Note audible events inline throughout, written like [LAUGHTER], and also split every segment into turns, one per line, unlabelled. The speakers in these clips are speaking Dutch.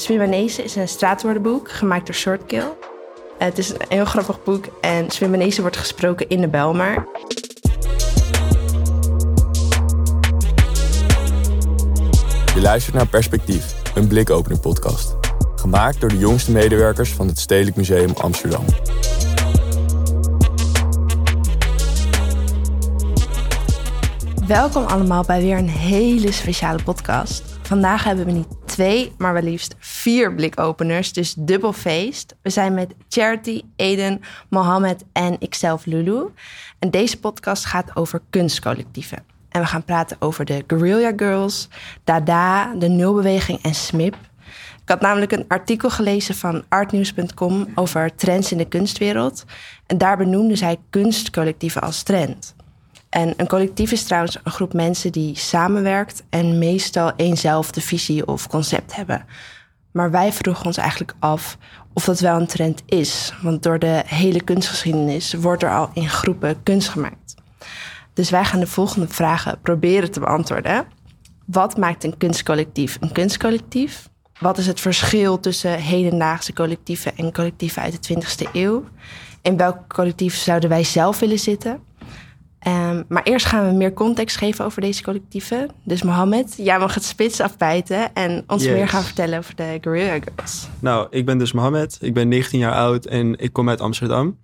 Swimmenese is een straatwoordenboek gemaakt door Shortkill. Het is een heel grappig boek en Swimmenese wordt gesproken in de Belmar.
Je luistert naar Perspectief, een blikopening podcast. Gemaakt door de jongste medewerkers van het Stedelijk Museum Amsterdam.
Welkom allemaal bij weer een hele speciale podcast. Vandaag hebben we niet twee, maar wel liefst vier blikopeners, dus dubbel feest. We zijn met Charity, Eden, Mohammed en ikzelf Lulu. En deze podcast gaat over kunstcollectieven. En we gaan praten over de Guerrilla Girls, Dada, de Nulbeweging en SMIP. Ik had namelijk een artikel gelezen van artnews.com over trends in de kunstwereld. En daar benoemde zij kunstcollectieven als trend. En een collectief is trouwens een groep mensen die samenwerkt en meestal eenzelfde visie of concept hebben. Maar wij vroegen ons eigenlijk af of dat wel een trend is. Want door de hele kunstgeschiedenis wordt er al in groepen kunst gemaakt. Dus wij gaan de volgende vragen proberen te beantwoorden. Wat maakt een kunstcollectief een kunstcollectief? Wat is het verschil tussen hedendaagse collectieven en collectieven uit de 20e eeuw? In welk collectief zouden wij zelf willen zitten? Um, maar eerst gaan we meer context geven over deze collectieven. Dus Mohammed, jij mag het spits afbijten en ons
Yes.
meer gaan vertellen over de Guerrilla Girls.
Nou, ik ben dus Mohammed. Ik ben 19 jaar oud en ik kom uit Amsterdam.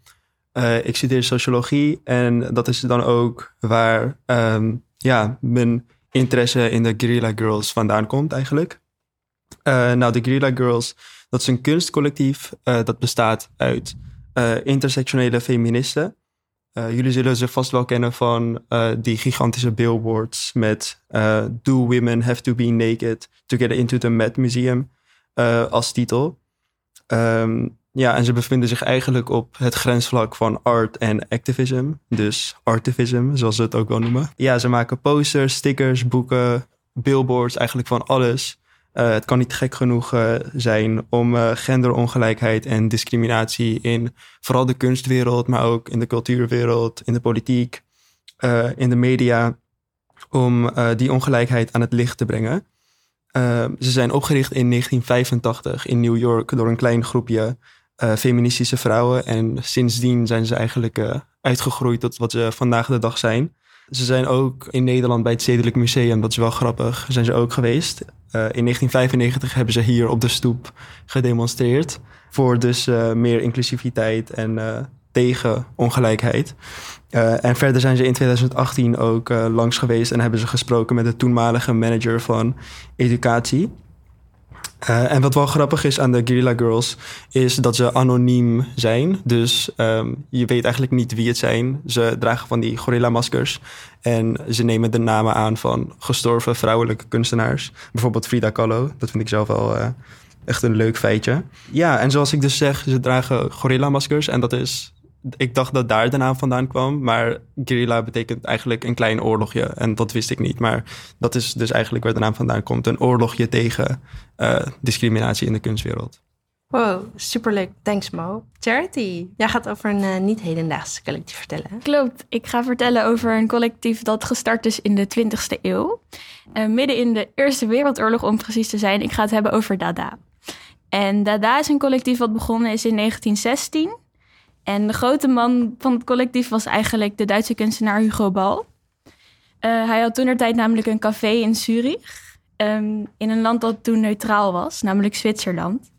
Eh, ik studeer sociologie en dat is dan ook waar ehm, ja, mijn interesse in de Guerrilla Girls vandaan komt eigenlijk. Eh, nou, de Guerrilla Girls, dat is een kunstcollectief uh, dat bestaat uit intersectionele feministen. Uh, jullie zullen ze vast wel kennen van uh, die gigantische billboards met uh, Do Women Have to Be Naked to Get Into the Met Museum als titel. Um, ja, en ze bevinden zich eigenlijk op het grensvlak van art en activism. Dus artivism, zoals ze het ook wel noemen. Ja, ze maken posters, stickers, boeken, billboards, eigenlijk van alles. Uh, het kan niet gek genoeg uh, zijn om uh, genderongelijkheid en discriminatie in vooral de kunstwereld, maar ook in de cultuurwereld, in de politiek, in de media, om die ongelijkheid aan het licht te brengen. ze zijn opgericht in 1985 in New York door een klein groepje feministische vrouwen en sindsdien zijn ze eigenlijk uitgegroeid tot wat ze vandaag de dag zijn. Ze zijn ook in Nederland bij het Stedelijk Museum, dat is wel grappig, zijn ze ook geweest. Uh, in 1995 hebben ze hier op de stoep gedemonstreerd voor dus uh, meer inclusiviteit en uh, tegen ongelijkheid. en verder zijn ze in 2018 ook langs geweest en hebben ze gesproken met de toenmalige manager van educatie. Uh, en wat wel grappig is aan de Guerrilla Girls is dat ze anoniem zijn. Dus um, je weet eigenlijk niet wie het zijn. Ze dragen van die gorilla-maskers. En ze nemen de namen aan van gestorven vrouwelijke kunstenaars. Bijvoorbeeld Frida Kahlo. Dat vind ik zelf wel uh, echt een leuk feitje. Ja, en zoals ik dus zeg, ze dragen gorilla-maskers. En dat is... Ik dacht dat daar de naam vandaan kwam. Maar guerrilla betekent eigenlijk een klein oorlogje. En dat wist ik niet. Maar dat is dus eigenlijk waar de naam vandaan komt. Een oorlogje tegen uh, discriminatie in de kunstwereld.
Wow, superleuk. Thanks Mo. Charity, jij gaat over een uh, niet-hedendaagse collectief vertellen.
Klopt. Ik ga vertellen over een collectief dat gestart is in de 20e eeuw. Uh, midden in de Eerste Wereldoorlog om precies te zijn. Ik ga het hebben over Dada. En Dada is een collectief wat begonnen is in 1916. En de grote man van het collectief was eigenlijk de Duitse kunstenaar Hugo Ball. Uh, hij had toen tijd namelijk een café in Zurich. Um, in een land dat toen neutraal was, namelijk Zwitserland.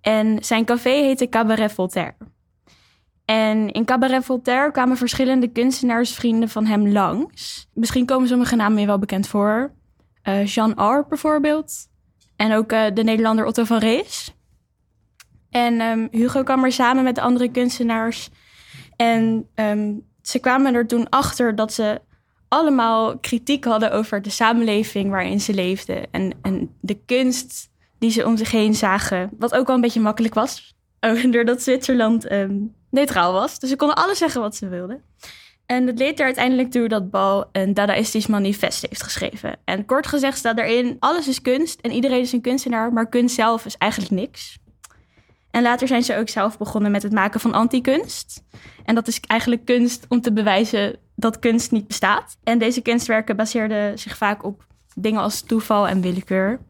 En zijn café heette Cabaret Voltaire. En in Cabaret Voltaire kwamen verschillende kunstenaarsvrienden van hem langs. Misschien komen sommige namen je wel bekend voor. Uh, Jean Arp bijvoorbeeld. En ook uh, de Nederlander Otto van Rees. En um, Hugo kwam er samen met de andere kunstenaars. En um, ze kwamen er toen achter dat ze allemaal kritiek hadden over de samenleving waarin ze leefden. En, en de kunst die ze om zich heen zagen. Wat ook wel een beetje makkelijk was. [LAUGHS] Doordat Zwitserland um, neutraal was. Dus ze konden alles zeggen wat ze wilden. En het leed er uiteindelijk toe dat Bal een Dadaïstisch manifest heeft geschreven. En kort gezegd staat erin: alles is kunst en iedereen is een kunstenaar, maar kunst zelf is eigenlijk niks. En later zijn ze ook zelf begonnen met het maken van anti-kunst. En dat is eigenlijk kunst om te bewijzen dat kunst niet bestaat. En deze kunstwerken baseerden zich vaak op dingen als toeval en willekeur.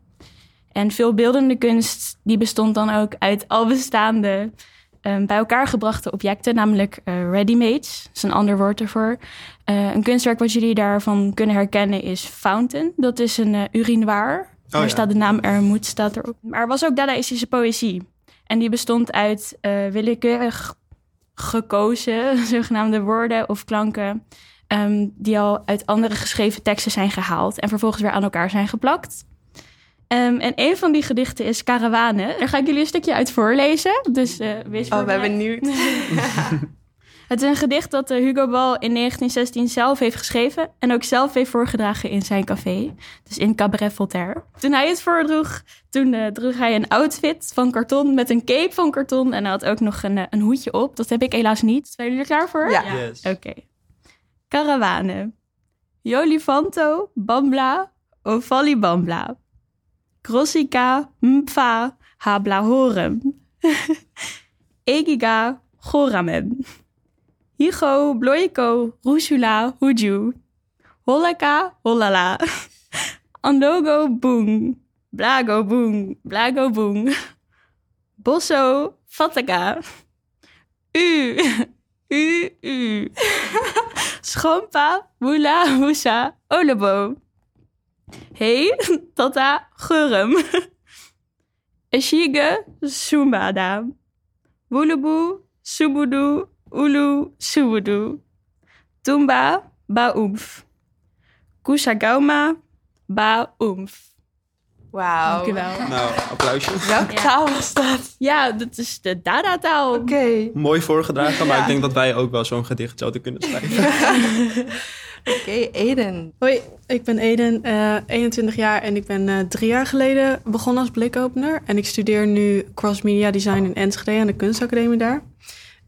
En veel beeldende kunst die bestond dan ook uit al bestaande um, bij elkaar gebrachte objecten, namelijk uh, ready-mades. Dat is een ander woord ervoor. Uh, een kunstwerk wat jullie daarvan kunnen herkennen is Fountain. Dat is een uh, urinoir. Oh, Daar ja. staat de naam Ermoed staat erop. Maar er was ook Dadaïstische poëzie. En die bestond uit willekeurig gekozen, [LAUGHS] zogenaamde woorden of klanken... Um, die al uit andere geschreven teksten zijn gehaald... en vervolgens weer aan elkaar zijn geplakt. Um, en een van die gedichten is Karawane. Daar ga ik jullie een stukje uit voorlezen. Dus uh, wees
Oh, ben benieuwd. [LAUGHS] [LAUGHS]
het is een gedicht dat uh, Hugo Ball in 1916 zelf heeft geschreven... en ook zelf heeft voorgedragen in zijn café. Dus in Cabaret Voltaire. Toen hij het voordroeg, toen uh, droeg hij een outfit van karton... met een cape van karton en hij had ook nog een, een hoedje op. Dat heb ik helaas niet. Zijn jullie er klaar voor?
Ja.
Yes.
Oké. Okay. Karawane. Jolifanto, bambla, ovali bambla. Grossica, mpfa, hablahorem. [LAUGHS] Egiga, goramem. Higo, bloiko, rusula, huju. Hollaka, hollala. [LAUGHS] Andogo, boeng. Blago, boeng. Blago, boeng. [LAUGHS] Bosso, fataka. [LAUGHS] U, u, u. Schompa, woela, woesa, olebo. Hey, tata, gurum. Eshige, sumbada. Woelebu, subudu, ulu, subudu. Tumba, baumf. Kusagauma, baumf.
Wauw.
Dankjewel.
Nou, applausje. [LAUGHS]
Welke
Ja.
taal was dat?
Ja, dat is de Dada-taal.
Oké.
Mooi voorgedragen, maar
Ja.
ik denk dat wij ook wel zo'n gedicht zouden kunnen [LAUGHS] schrijven.
Oké, Eden.
Hoi, ik ben Eden, eh 21 jaar en ik ben eh, drie jaar geleden begonnen als blikopener. En ik studeer nu Cross Media Design in Enschede aan de kunstacademie daar.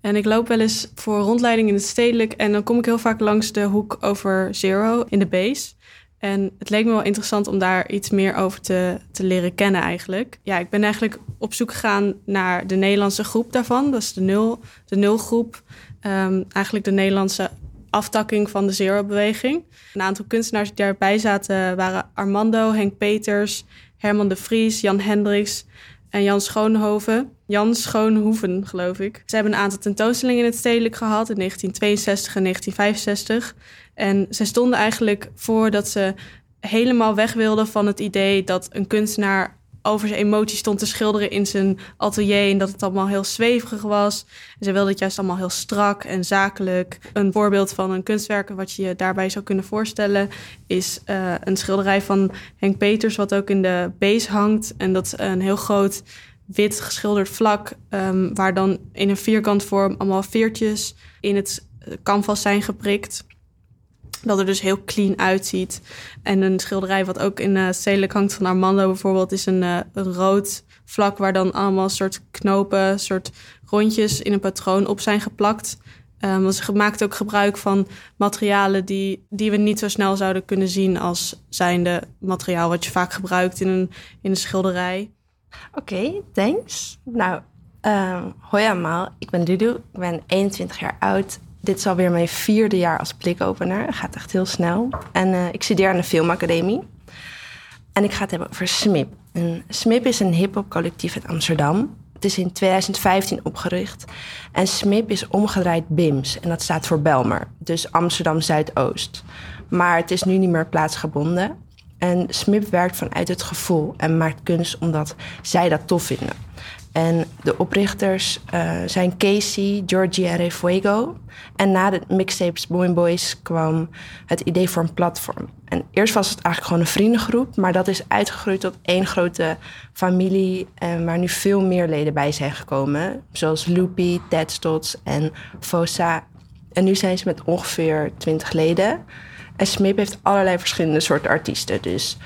En ik loop wel eens voor rondleiding in het stedelijk en dan kom ik heel vaak langs de hoek over Zero in de base. En het leek me wel interessant om daar iets meer over te, te leren kennen eigenlijk. Ja, ik ben eigenlijk op zoek gegaan naar de Nederlandse groep daarvan. Dat is de nul, de nulgroep. Ehm, eigenlijk de Nederlandse aftakking van de Zero-beweging. Een aantal kunstenaars die daarbij zaten waren Armando, Henk Peters, Herman de Vries, Jan Hendricks en Jan Schoonhoven. Jan Schoonhoeven, geloof ik. Ze hebben een aantal tentoonstellingen in het stedelijk gehad in 1962 en 1965. En ze stonden eigenlijk voor dat ze helemaal weg wilden van het idee dat een kunstenaar over zijn emoties stond te schilderen in zijn atelier en dat het allemaal heel zweverig was. En ze wilden het juist allemaal heel strak en zakelijk. Een voorbeeld van een kunstwerk wat je je daarbij zou kunnen voorstellen is eh, een schilderij van Henk Peters wat ook in de base hangt. En dat is een heel groot wit geschilderd vlak ehm, waar dan in een vierkant vorm allemaal veertjes in het eh, canvas zijn geprikt. Dat er dus heel clean uitziet. En een schilderij wat ook in uh, stedelijk hangt van Armando bijvoorbeeld... is een, uh, een rood vlak waar dan allemaal soort knopen... soort rondjes in een patroon op zijn geplakt. Want ze maakt ook gebruik van materialen die, die we niet zo snel zouden kunnen zien... als zijnde materiaal wat je vaak gebruikt in een, in een schilderij.
Oké, thanks. Nou, uh, hoi allemaal. Ik ben Ludo. Ik ben 21 jaar oud. Dit is alweer mijn vierde jaar als blikopener. Het gaat echt heel snel. En uh, ik studeer aan de filmacademie. En ik ga het hebben over SMIP. SMIP is een hip-hop collectief uit Amsterdam. Het is in 2015 opgericht. En SMIP is omgedraaid BIMS. En dat staat voor Belmer. Dus Amsterdam Zuidoost. Maar het is nu niet meer plaatsgebonden. En SMIP werkt vanuit het gevoel en maakt kunst omdat zij dat tof vinden. En de oprichters uh, zijn Casey, Georgie en Refuego. En na de mixtapes Boy Boys kwam het idee voor een platform. En eerst was het eigenlijk gewoon een vriendengroep, maar dat is uitgegroeid tot één grote familie, uh, waar nu veel meer leden bij zijn gekomen. Zoals Loopy, Ted Stotts en Fosa. En nu zijn ze met ongeveer 20 leden. En Smip heeft allerlei verschillende soorten artiesten. Dus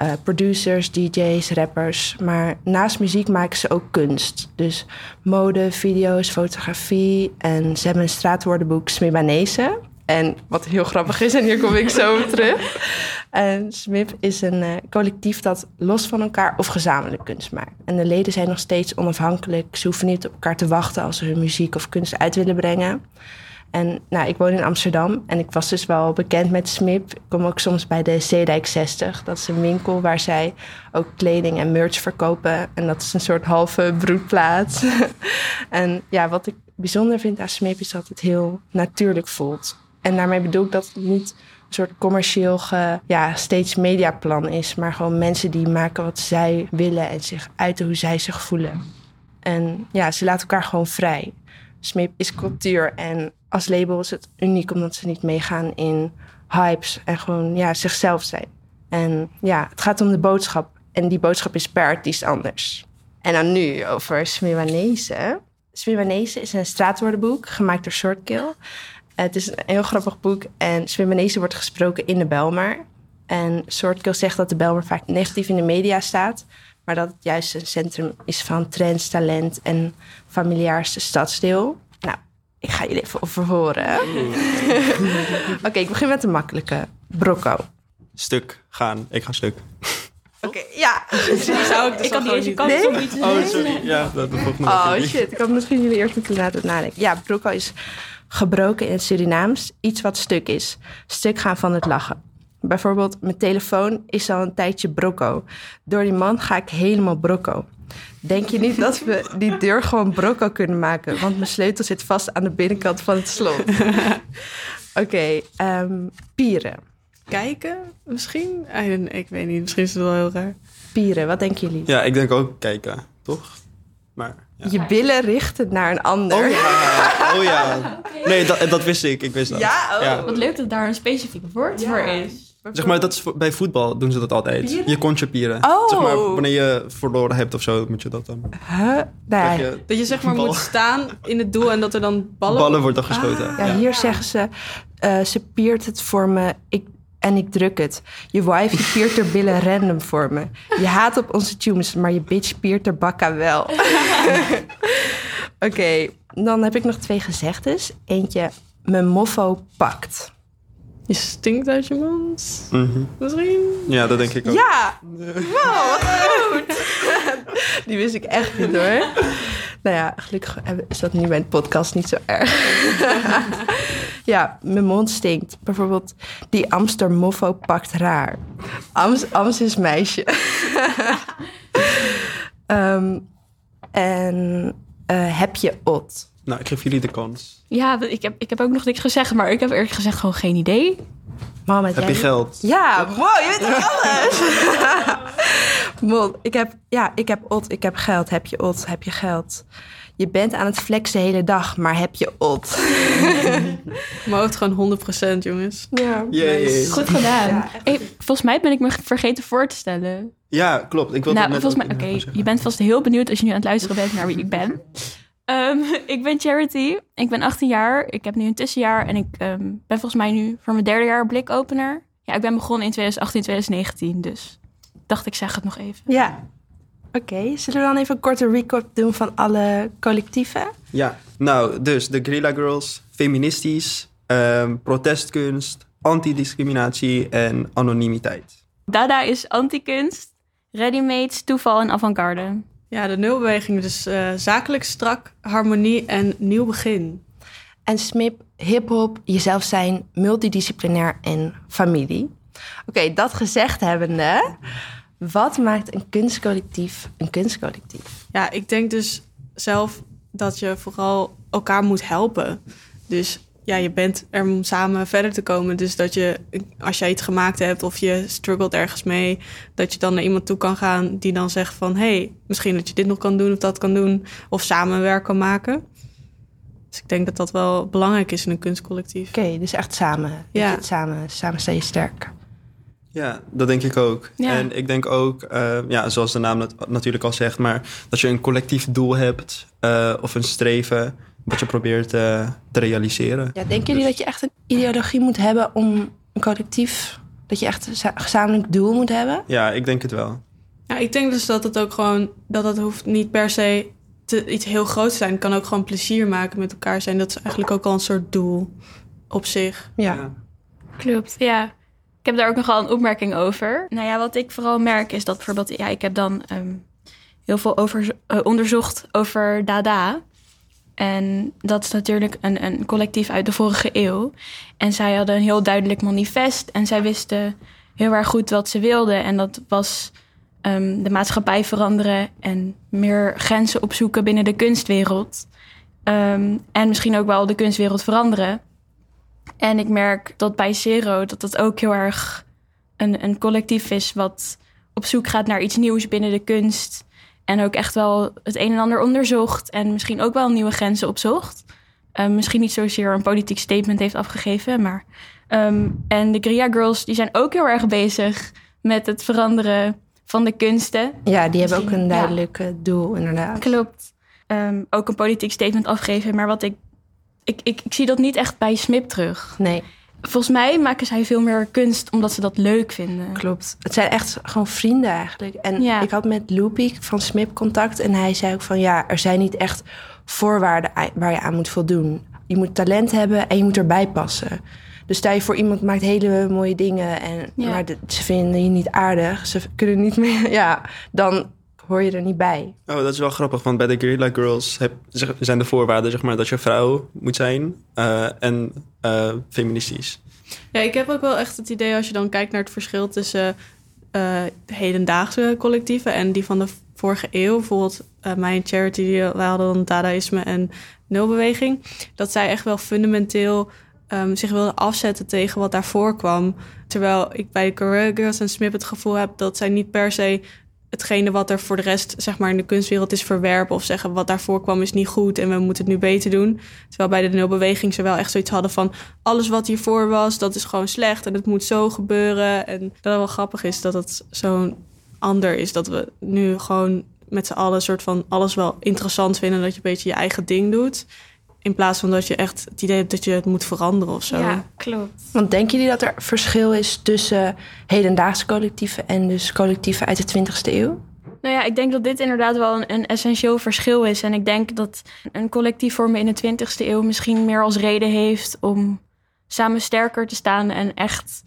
uh, producers, DJ's, rappers. Maar naast muziek maken ze ook kunst. Dus mode, video's, fotografie. En ze hebben een straatwoordenboek Smibanese. En wat heel grappig is, en hier kom ik zo op terug. [LAUGHS] En SMIP is een uh, collectief dat los van elkaar of gezamenlijk kunst maakt. En de leden zijn nog steeds onafhankelijk. Ze hoeven niet op elkaar te wachten als ze hun muziek of kunst uit willen brengen. En nou, ik woon in Amsterdam en ik was dus wel bekend met Smip. Ik kom ook soms bij de Zeedijk 60. Dat is een winkel waar zij ook kleding en merch verkopen. En dat is een soort halve broedplaats. [LAUGHS] en ja, wat ik bijzonder vind aan Smip is dat het heel natuurlijk voelt. En daarmee bedoel ik dat het niet een soort commercieel ja, steeds mediaplan is. Maar gewoon mensen die maken wat zij willen en zich uiten hoe zij zich voelen. En ja, ze laten elkaar gewoon vrij. Smip is cultuur en als label is het uniek omdat ze niet meegaan in hypes en gewoon ja, zichzelf zijn. En ja, het gaat om de boodschap en die boodschap is per artiest anders. En dan nu over Smiwanese. Smiwanese is een straatwoordenboek gemaakt door Shortkill. Het is een heel grappig boek en Smiwanese wordt gesproken in de Belmar. En Shortkill zegt dat de Belmar vaak negatief in de media staat, maar dat het juist een centrum is van trends, talent en familiaarste stadsdeel. Ik ga jullie even over horen. [LAUGHS] Oké, ik begin met de makkelijke. Brocco.
Stuk gaan. Ik ga stuk.
Oké, ja.
Zou ik, [LAUGHS]
Ik had niet eens een kans
Nee?
om iets te
Oh,
zeggen.
sorry. Ja, dat volgt me
Oh shit, ik had misschien jullie eerst moeten laten nadenken. Ja, Brocco is gebroken in het Surinaams. Iets wat stuk is. Stuk gaan van het lachen. Bijvoorbeeld, mijn telefoon is al een tijdje brocco. Door die man ga ik helemaal brocco. Denk je niet dat we die deur gewoon brocco kunnen maken? Want mijn sleutel zit vast aan de binnenkant van het slot. [LAUGHS] Oké, ehm, pieren.
Kijken, misschien? I don't- ik weet niet, misschien is het wel heel raar.
Pieren, wat denken jullie?
Ja, ik denk ook kijken, toch? Maar, ja.
Je billen richten naar een ander.
Oh ja, oh ja. [LAUGHS] Nee, dat, dat wist ik. Ik wist dat.
Ja, oh.
Wat leuk dat daar een specifiek woord voor is.
Zeg maar, dat is voor- bij voetbal doen ze dat altijd.
Pieren?
Je kontje pieren.
Oh.
Zeg maar, wanneer je verloren hebt of zo, moet je dat dan.
Huh? Nee.
Je
Dat je zeg maar
Bal.
moet staan in het doel en dat er dan ballen...
ballen wordt dan geschoten.
Ja, hier zeggen ze, eh, ze piert het voor me ik, en ik druk het. Je wife die piert er billen [LAUGHS] random voor me. Je haat op onze tunes, maar je bitch piert er bakka wel. [LAUGHS] Oké, dan heb ik nog twee gezegdes. Eentje, mijn moffo pakt.
Je stinkt uit je mond.
Mhm.
Misschien?
Ja, dat denk ik ook.
Ja! [LAUGHS] Wow, wat goed! [LAUGHS] Die wist ik echt niet hoor. Nou ja, gelukkig is dat nu bij podcast niet zo erg. [LAUGHS] ja, mijn mond stinkt. Bijvoorbeeld, die Amster moffo pakt raar. Ams, Ams is meisje. Ehm, en eh, heb je ot?
Nou, ik geef jullie de kans.
Ja, ik heb, ik heb ook nog niks gezegd, maar ik heb eerlijk gezegd gewoon geen idee.
Mohammed,
Heb
jij
je geld?
Ja, wow, je weet toch alles? [LAUGHS] Mol, ik heb, ja, ik heb ot, ik heb geld. Heb je ot, heb je geld. Je bent aan het flexen de hele dag, maar heb je ot? [LAUGHS]
Hoofd gewoon 100% jongens.
Ja.
Goed gedaan.
Ja.
Hey, volgens mij ben ik me vergeten voor te stellen.
Ja, klopt. Ik wilde
nou,
het
volgens mij, oké, je bent vast heel benieuwd als je nu aan het luisteren bent naar wie ik ben. Ehm, [LAUGHS] ik ben Charity. Ik ben 18 jaar. Ik heb nu een tussenjaar en ik ehm, ben volgens mij nu voor mijn derde jaar blikopener. Ja, ik ben begonnen in 2018, 2019, dus dacht ik zeg het nog even.
Ja. Oké, zullen we dan even een korte recap doen van alle collectieven?
Ja, nou, dus de Guerrilla Girls, feministisch, ehm, protestkunst, antidiscriminatie en anonimiteit.
Dada is antikunst, readymates, toeval en avant-garde.
Ja, de nulbeweging dus eh, zakelijk strak, harmonie en nieuw begin.
En SMIP, hip-hop, jezelf zijn, multidisciplinair en familie. Oké, dat gezegd hebbende, wat maakt een kunstcollectief een kunstcollectief?
Ja, ik denk dus zelf dat je vooral elkaar moet helpen. Dus ja, je bent er om samen verder te komen. Dus dat je, als jij iets gemaakt hebt of je struggelt ergens mee, dat je dan naar iemand toe kan gaan die dan zegt van, hey, misschien dat je dit nog kan doen of dat kan doen, of samen werk kan maken. Dus ik denk dat dat wel belangrijk is in een kunstcollectief.
Oké, dus echt samen. Ja. Samen, samen sta je sterk.
Ja, dat denk ik ook.
Ja.
En ik denk ook, eh, ja, zoals de naam nat- natuurlijk al zegt, maar dat je een collectief doel hebt eh, of een streven wat je probeert eh, te realiseren.
Ja, denken jullie dat je echt een ideologie moet hebben om een collectief... dat je echt een za- gezamenlijk doel moet hebben?
Ja, ik denk het wel.
Ja, ik denk dus dat het ook gewoon, dat het hoeft niet per se te, iets heel groots te zijn. Het kan ook gewoon plezier maken met elkaar zijn. Dat is eigenlijk ook al een soort doel op zich.
Ja.
Klopt, ja. Ik heb daar ook nogal een opmerking over. Nou ja, wat ik vooral merk is dat bijvoorbeeld... Ja, ik heb dan ehm, heel veel over, eh, onderzocht over Dada. En dat is natuurlijk een, een collectief uit de vorige eeuw. En zij hadden een heel duidelijk manifest. En zij wisten heel erg goed wat ze wilden. En dat was um, de maatschappij veranderen en meer grenzen opzoeken binnen de kunstwereld. Um, en misschien ook wel de kunstwereld veranderen. En ik merk dat bij Zero dat dat ook heel erg een, een collectief is wat op zoek gaat naar iets nieuws binnen de kunst. En ook echt wel het een en ander onderzocht en misschien ook wel nieuwe grenzen opzocht. Um, misschien niet zozeer een politiek statement heeft afgegeven, maar. Um, en de Gria Girls die zijn ook heel erg bezig met het veranderen van de kunsten.
Ja, die hebben ook een duidelijk ja. doel, inderdaad.
Klopt. Um, ook een politiek statement afgeven, maar wat ik, ik, ik, ik zie dat niet echt bij Smip terug.
Nee.
Volgens mij maken zij veel meer kunst omdat ze dat leuk vinden.
Klopt. Het zijn echt gewoon vrienden eigenlijk. En ja. ik had met Loopy van Smip contact en hij zei ook van ja, er zijn niet echt voorwaarden waar je aan moet voldoen. Je moet talent hebben en je moet erbij passen. Dus stel je voor iemand maakt hele mooie dingen en ja. maar ze vinden je niet aardig, ze kunnen niet meer, [LAUGHS] ja, dan hoor je er niet bij.
Oh, dat is wel grappig, want bij de Guerrilla Girls heb, zijn de voorwaarden zeg maar, dat je vrouw moet zijn uh, en uh, feministisch.
Ja, ik heb ook wel echt het idee als je dan kijkt naar het verschil tussen uh, hedendaagse collectieven en die van de vorige eeuw. Bijvoorbeeld uh, mijn charity, wij hadden dan Dadaïsme en Nulbeweging. Dat zij echt wel fundamenteel um, zich wilden afzetten tegen wat daarvoor kwam. Terwijl ik bij de Career Girls en Smip het gevoel heb dat zij niet per se hetgene wat er voor de rest zeg maar, in de kunstwereld is verwerpen. Of zeggen wat daarvoor kwam is niet goed en we moeten het nu beter doen. Terwijl bij de nulbeweging ze wel echt zoiets hadden van alles wat hiervoor was, dat is gewoon slecht en het moet zo gebeuren. En dat wel grappig is dat het zo'n ander is. Dat we nu gewoon met z'n allen soort van alles wel interessant vinden. Dat je een beetje je eigen ding doet. In plaats van dat je echt het idee hebt dat je het moet veranderen of zo.
Ja, klopt.
Want denken jullie dat er verschil is tussen hedendaagse collectieven en dus collectieven uit de 20e eeuw?
Nou ja, ik denk dat dit inderdaad wel een, een essentieel verschil is. En ik denk dat een collectief vormen in de 20e eeuw misschien meer als reden heeft om samen sterker te staan en echt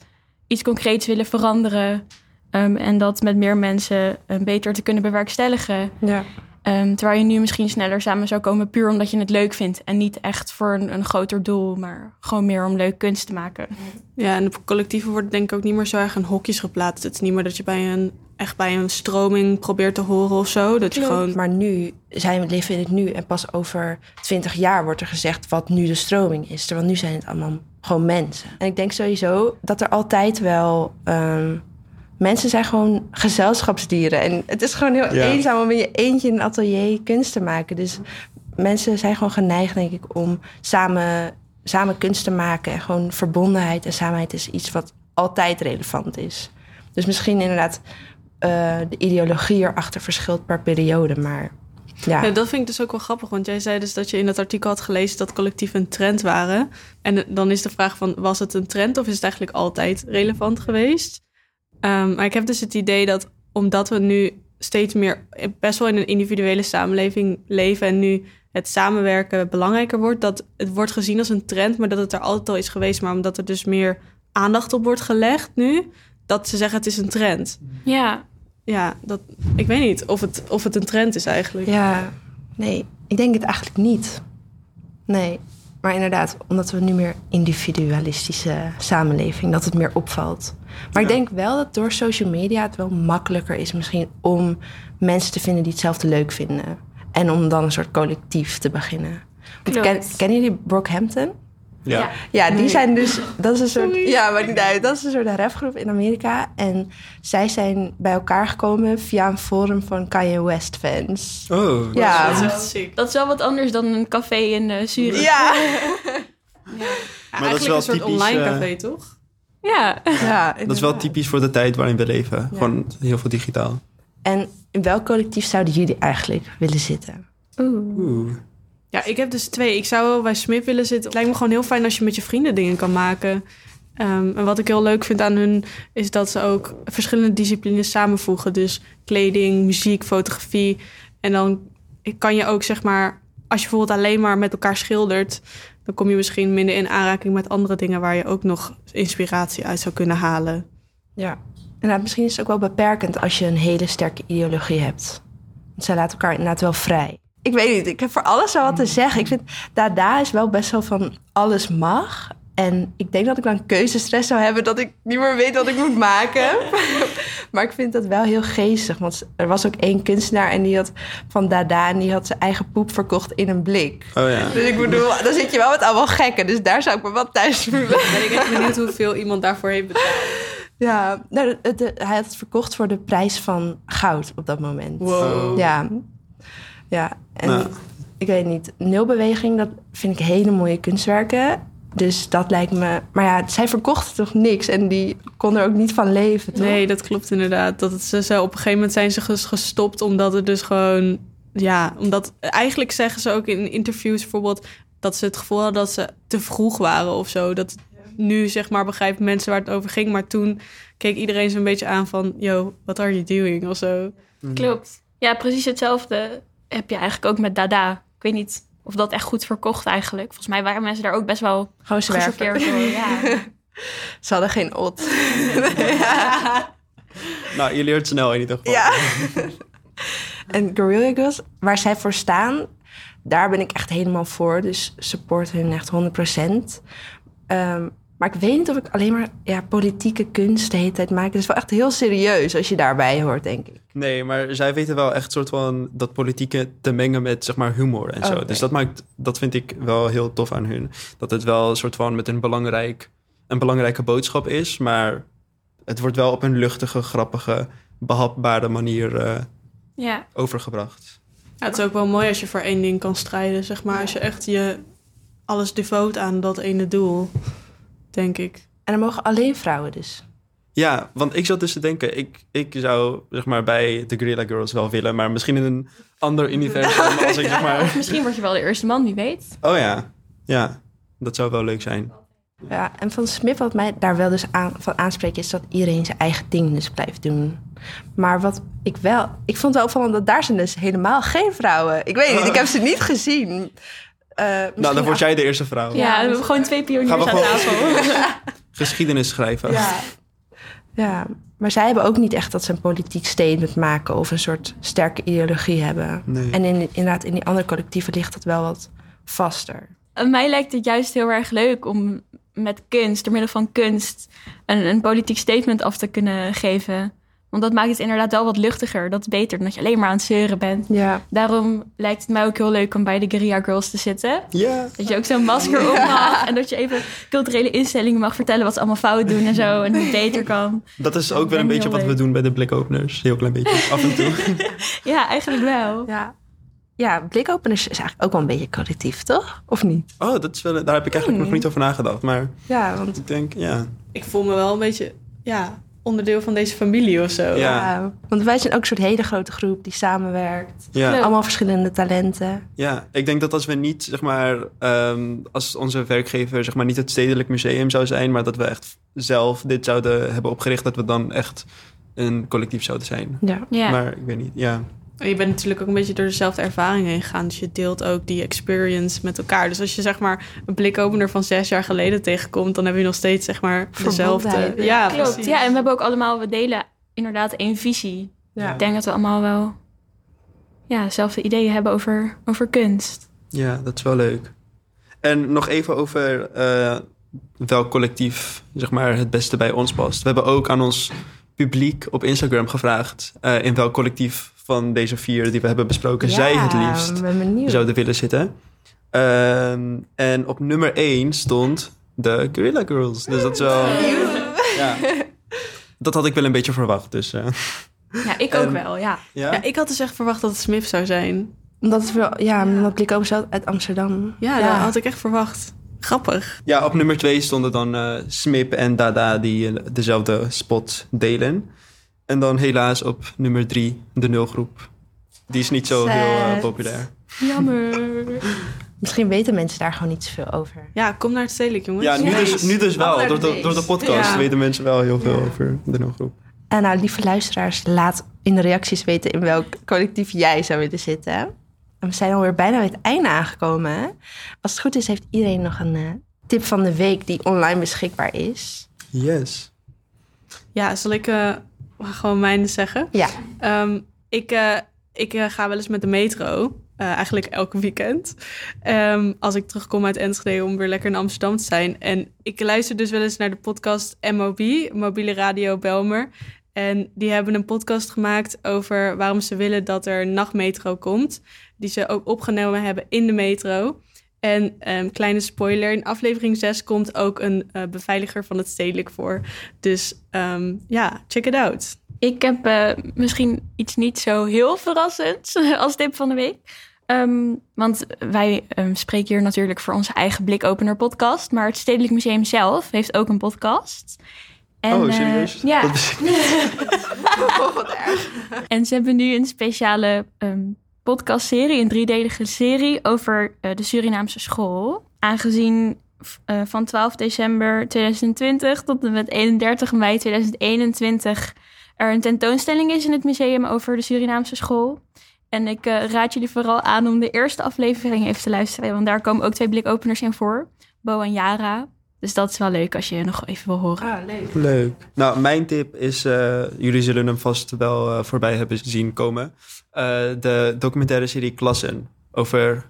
iets concreets willen veranderen. Um, en dat met meer mensen um, beter te kunnen bewerkstelligen.
Ja.
Um, terwijl je nu misschien sneller samen zou komen puur omdat je het leuk vindt. En niet echt voor een, een groter doel, maar gewoon meer om leuk kunst te maken.
Ja, en op collectieven wordt denk ik ook niet meer zo erg in hokjes geplaatst. Het is niet meer dat je bij een, echt bij een stroming probeert te horen of zo. Dat je
Klopt.
gewoon...
Maar nu zijn we leven in het nu. En pas over twintig jaar wordt er gezegd wat nu de stroming is. Terwijl nu zijn het allemaal gewoon mensen. En ik denk sowieso dat er altijd wel... Um, mensen zijn gewoon gezelschapsdieren. En het is gewoon heel ja. eenzaam om in je eentje in een atelier kunst te maken. Dus mensen zijn gewoon geneigd, denk ik, om samen, samen kunst te maken. En gewoon verbondenheid en samenheid is iets wat altijd relevant is. Dus misschien inderdaad uh, de ideologie erachter verschilt per periode, maar... Ja.
ja. dat vind ik dus ook wel grappig. Want jij zei dus dat je in dat artikel had gelezen dat collectieven een trend waren. En dan is de vraag van, was het een trend of is het eigenlijk altijd relevant geweest? Um, maar ik heb dus het idee dat omdat we nu steeds meer best wel in een individuele samenleving leven en nu het samenwerken belangrijker wordt, dat het wordt gezien als een trend, maar dat het er altijd al is geweest, maar omdat er dus meer aandacht op wordt gelegd nu, dat ze zeggen het is een trend.
Ja.
Ja, dat, ik weet niet of het, of het een trend is eigenlijk.
Ja, nee, ik denk het eigenlijk niet. Nee, maar inderdaad, omdat we nu meer individualistische samenleving, dat het meer opvalt. Maar ja. ik denk wel dat door social media het wel makkelijker is misschien om mensen te vinden die hetzelfde leuk vinden. En om dan een soort collectief te beginnen. Ken, kennen jullie Brockhampton?
Ja.
Ja, die nee. zijn dus. Dat is een soort. Sorry. Ja, maar niet uit. Dat is een soort rapgroep in Amerika. En zij zijn bij elkaar gekomen via een forum van Kanye West fans.
Oh,
ja.
Dat is echt ziek.
Dat is wel wat anders dan een café in uh, Zurich.
Ja.
ja. [LAUGHS] Maar Eigenlijk dat is wel een soort typisch, online café, uh, toch?
Ja.
ja
dat is wel typisch voor de tijd waarin we leven. Ja. Gewoon heel veel digitaal.
En in welk collectief zouden jullie eigenlijk willen zitten?
Oeh.
Oeh.
Ja, ik heb dus twee. Ik zou wel bij Smith willen zitten. Het lijkt me gewoon heel fijn als je met je vrienden dingen kan maken. Um, en wat ik heel leuk vind aan hun is dat ze ook verschillende disciplines samenvoegen. Dus kleding, muziek, fotografie. En dan kan je ook zeg maar, als je bijvoorbeeld alleen maar met elkaar schildert, dan kom je misschien minder in aanraking met andere dingen waar je ook nog inspiratie uit zou kunnen halen.
Ja, en misschien is het ook wel beperkend als je een hele sterke ideologie hebt. Want zij laten elkaar inderdaad wel vrij. Ik weet niet, ik heb voor alles wel wat te zeggen. Ik vind Dada is wel best wel van alles mag. En ik denk dat ik dan keuzestress zou hebben dat ik niet meer weet wat ik moet maken. [LAUGHS] maar ik vind dat wel heel geestig. Want er was ook één kunstenaar en die had van Dada en die had zijn eigen poep verkocht in een blik.
Oh ja.
Dus ik bedoel, dan zit je wel met allemaal gekken. Dus daar zou ik me wel thuis voelen.
Ben ik echt benieuwd hoeveel iemand daarvoor heeft betaald.
Ja, nou, de- de- hij had het verkocht voor de prijs van goud op dat moment.
Wow.
Ja, ja. En
Nou.
ik weet niet, nulbeweging, dat vind ik hele mooie kunstwerken. Dus dat lijkt me... Maar ja, zij verkocht toch niks en die kon er ook niet van leven, toch?
Nee, dat klopt inderdaad. Dat het, ze, ze, op een gegeven moment zijn ze ges- gestopt omdat het dus gewoon... Ja, omdat eigenlijk zeggen ze ook in interviews bijvoorbeeld... dat ze het gevoel hadden dat ze te vroeg waren of zo. Dat nu zeg maar begrijpen mensen waar het over ging. Maar toen keek iedereen zo'n beetje aan van... Yo, what are you doing? Of zo.
Klopt. Ja, precies hetzelfde heb je eigenlijk ook met Dada. Ik weet niet of dat echt goed verkocht eigenlijk. Volgens mij waren mensen daar ook best wel
Gewoon
gechoqueerd door. Ja. [LAUGHS]
Ze hadden geen ot. [LAUGHS]
Nou, je leert snel in ieder geval.
Ja. [LAUGHS] en Guerrilla Girls, waar zij voor staan, daar ben ik echt helemaal voor. Dus support hun echt 100%. Ehm, maar ik weet niet of ik alleen maar ja, politieke kunst de hele tijd maak. Het is wel echt heel serieus als je daarbij hoort, denk ik.
Nee, maar zij weten wel echt soort van dat politieke te mengen met zeg maar humor en zo.
Oké.
Dus dat maakt, dat vind ik wel heel tof aan hun. Dat het wel een soort van met een belangrijk, een belangrijke boodschap is, maar het wordt wel op een luchtige, grappige, behapbare manier eh,
ja.
overgebracht.
Ja, het is ook wel mooi als je voor één ding kan strijden, zeg maar. Als je echt je alles devoot aan dat ene doel, denk ik.
En dan mogen alleen vrouwen dus.
Ja, want ik zat dus te denken, ik, ik zou zeg maar bij de Guerrilla Girls wel willen, maar misschien in een ander universum [LAUGHS] als ik zeg maar...
Misschien word je wel de eerste man, wie weet.
Oh ja, ja, dat zou wel leuk zijn.
Ja, en van Smith wat mij daar wel dus aan, van aanspreekt... is dat iedereen zijn eigen ding dus blijft doen. Maar wat ik wel... Ik vond het wel opvallend dat daar zijn dus helemaal geen vrouwen. Ik weet niet, ik heb ze niet gezien. Eh,
Nou, dan word jij de eerste vrouw.
Ja, we hebben gewoon twee pioniers
Gaan we
aan
gewoon-
tafel. [LAUGHS]
Geschiedenis schrijven.
Ja. ja, maar zij hebben ook niet echt dat ze een politiek statement maken... of een soort sterke ideologie hebben.
Nee.
En in, inderdaad, in die andere collectieven ligt het wel wat vaster.
Aan mij lijkt het juist heel erg leuk om met kunst, door middel van kunst, een, een politiek statement af te kunnen geven. Want dat maakt het inderdaad wel wat luchtiger. Dat is beter dan dat je alleen maar aan het zeuren bent.
Ja,
Daarom lijkt het mij ook heel leuk om bij de Guerilla Girls te zitten.
Ja.
Dat je ook zo'n masker op mag. En dat je even culturele instellingen mag vertellen wat ze allemaal fout doen en zo. En hoe het beter kan.
Dat is ook wel een beetje wat we doen bij de blikopeners. Heel klein beetje, af en toe. [LAUGHS]
Ja, eigenlijk wel.
ja. Ja, blikopeners is eigenlijk ook wel een beetje collectief, toch? Of niet?
Oh, dat is wel, daar heb ik eigenlijk nog niet over nagedacht. Maar
Ja, want
ik denk, ja.
Ik voel me wel een beetje, ja, onderdeel van deze familie of zo.
Ja.
Ja, want wij zijn ook een soort hele grote groep die samenwerkt.
Ja.
Allemaal verschillende talenten.
ja, ik denk dat als we niet, zeg maar, ehm, als onze werkgever, zeg maar, niet het Stedelijk Museum zou zijn, maar dat we echt zelf dit zouden hebben opgericht, dat we dan echt een collectief zouden zijn.
Ja.
Ja.
Maar ik weet niet, ja.
En je bent natuurlijk ook een beetje door dezelfde ervaring heen gegaan. Dus je deelt ook die experience met elkaar. Dus als je zeg maar een blikopener van zes jaar geleden tegenkomt... dan heb je nog steeds zeg maar dezelfde... Ja,
Klopt.
precies.
Ja, en we hebben ook allemaal, we delen inderdaad één visie.
Ja.
Ik denk dat we allemaal wel ja, dezelfde ideeën hebben over, over kunst.
Ja, dat is wel leuk. En nog even over eh, welk collectief zeg maar, het beste bij ons past. We hebben ook aan ons publiek op Instagram gevraagd... eh, in welk collectief van deze vier die we hebben besproken... zij het liefst
ben
zouden willen zitten. Ehm, en op nummer 1 stond de Guerrilla Girls. Dus dat is wel... Ja, dat had ik wel een beetje verwacht. Dus, eh,
Ja, ik ook wel, ja.
ja.
Ja, ik had dus echt verwacht dat het Smith zou zijn.
Omdat het wel, ja, omdat Blikopen zelf uit Amsterdam.
Ja, dat had ik echt verwacht. Grappig.
Ja, op nummer twee stonden dan eh Smip en Dada die eh, dezelfde spot delen. En dan helaas op nummer drie de nulgroep. Die is niet zo heel eh, populair.
Jammer. [LAUGHS]
Misschien weten mensen daar gewoon niet zoveel over.
Ja, kom naar het stedelijk, jongens.
Ja, nu
Ja.
dus, nu dus wel. Door de, door de podcast
Ja.
weten mensen wel heel veel over de nulgroep.
En nou, lieve luisteraars, laat in de reacties weten in welk collectief jij zou willen zitten. En we zijn alweer bijna bij het einde aangekomen. hè? Als het goed is, heeft iedereen nog een eh, tip van de week die online beschikbaar is.
Yes.
Ja, zal ik eh, gewoon mijne zeggen?
Ja,
Ehm, ik eh, ik eh, ga wel eens met de metro. eh, eigenlijk elke weekend. Ehm, als ik terugkom uit Enschede om weer lekker in Amsterdam te zijn. En ik luister dus wel eens naar de podcast MOB, Mobiele Radio Belmer. En die hebben een podcast gemaakt over waarom ze willen dat er nachtmetro komt. Die ze ook opgenomen hebben in de metro. En um, kleine spoiler, in aflevering 6 komt ook een uh, beveiliger van het stedelijk voor. Dus um, ja, check it out.
Ik heb uh, misschien iets niet zo heel verrassends [LAUGHS] als tip van de week. Um, want wij spreken hier natuurlijk voor onze eigen Blikopener podcast. Maar het Stedelijk Museum zelf heeft ook een podcast.
En, oh, serieus?
Uh, ja. Dat is... [LAUGHS] [LAUGHS] oh, wat erg. En ze hebben nu een speciale um, podcastserie, een driedelige serie over uh, de Surinaamse school. Aangezien uh, van 12 december 2020 tot en met 31 mei 2021 er een tentoonstelling is in het museum over de Surinaamse school. En ik uh, raad jullie vooral aan om de eerste aflevering even te luisteren, want daar komen ook twee blikopeners in voor, Bo en Yara. Dus dat is wel leuk als je nog even wil horen.
Ah, leuk.
Leuk. Nou, mijn tip is, uh, jullie zullen hem vast wel uh, voorbij hebben zien komen. Uh, de documentaire serie Klassen over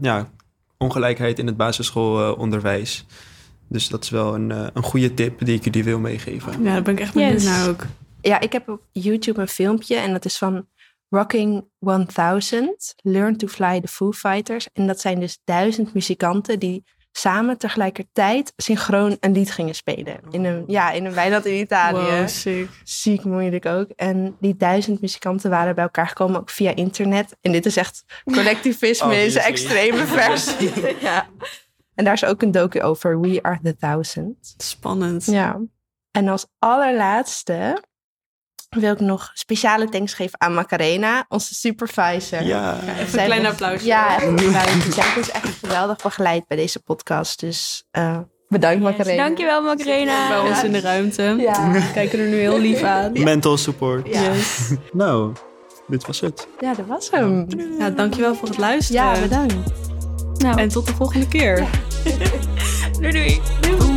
ja, ongelijkheid in het basisschoolonderwijs. dus dat is wel een, een goede tip die ik jullie wil meegeven.
Ja, daar ben ik echt benieuwd yes. naar ook.
Ja, ik heb op YouTube een filmpje en dat is van Rocking 1000, Learn to Fly the Foo Fighters. En dat zijn dus duizend muzikanten die samen tegelijkertijd synchroon een lied gingen spelen. In een, ja, in een weiland in Italië.
Wow, sick.
Ziek moeilijk ook. En die duizend muzikanten waren bij elkaar gekomen, ook via internet. En dit is echt collectivisme in zijn extreme [LAUGHS] versie. ja. En daar is ook een docu over, We Are The Thousand.
Spannend.
Ja. En als allerlaatste wil ik nog speciale thanks geven aan Macarena, onze supervisor.
Ja,
ja even een klein applaus.
Ja. Zij heeft ons echt geweldig begeleid bij deze podcast. Dus uh, bedankt yes, Macarena.
Dankjewel Macarena.
Bij ons in de ruimte. Ja. We kijken er nu heel lief aan. [LAUGHS]
Mental support.
Ja.
Yes. [LAUGHS]
nou, dit was het.
Ja, dat was hem.
Ja, dankjewel voor het luisteren.
Ja, bedankt.
Nou. En tot de volgende keer. [LAUGHS]
doei. doei.
doei.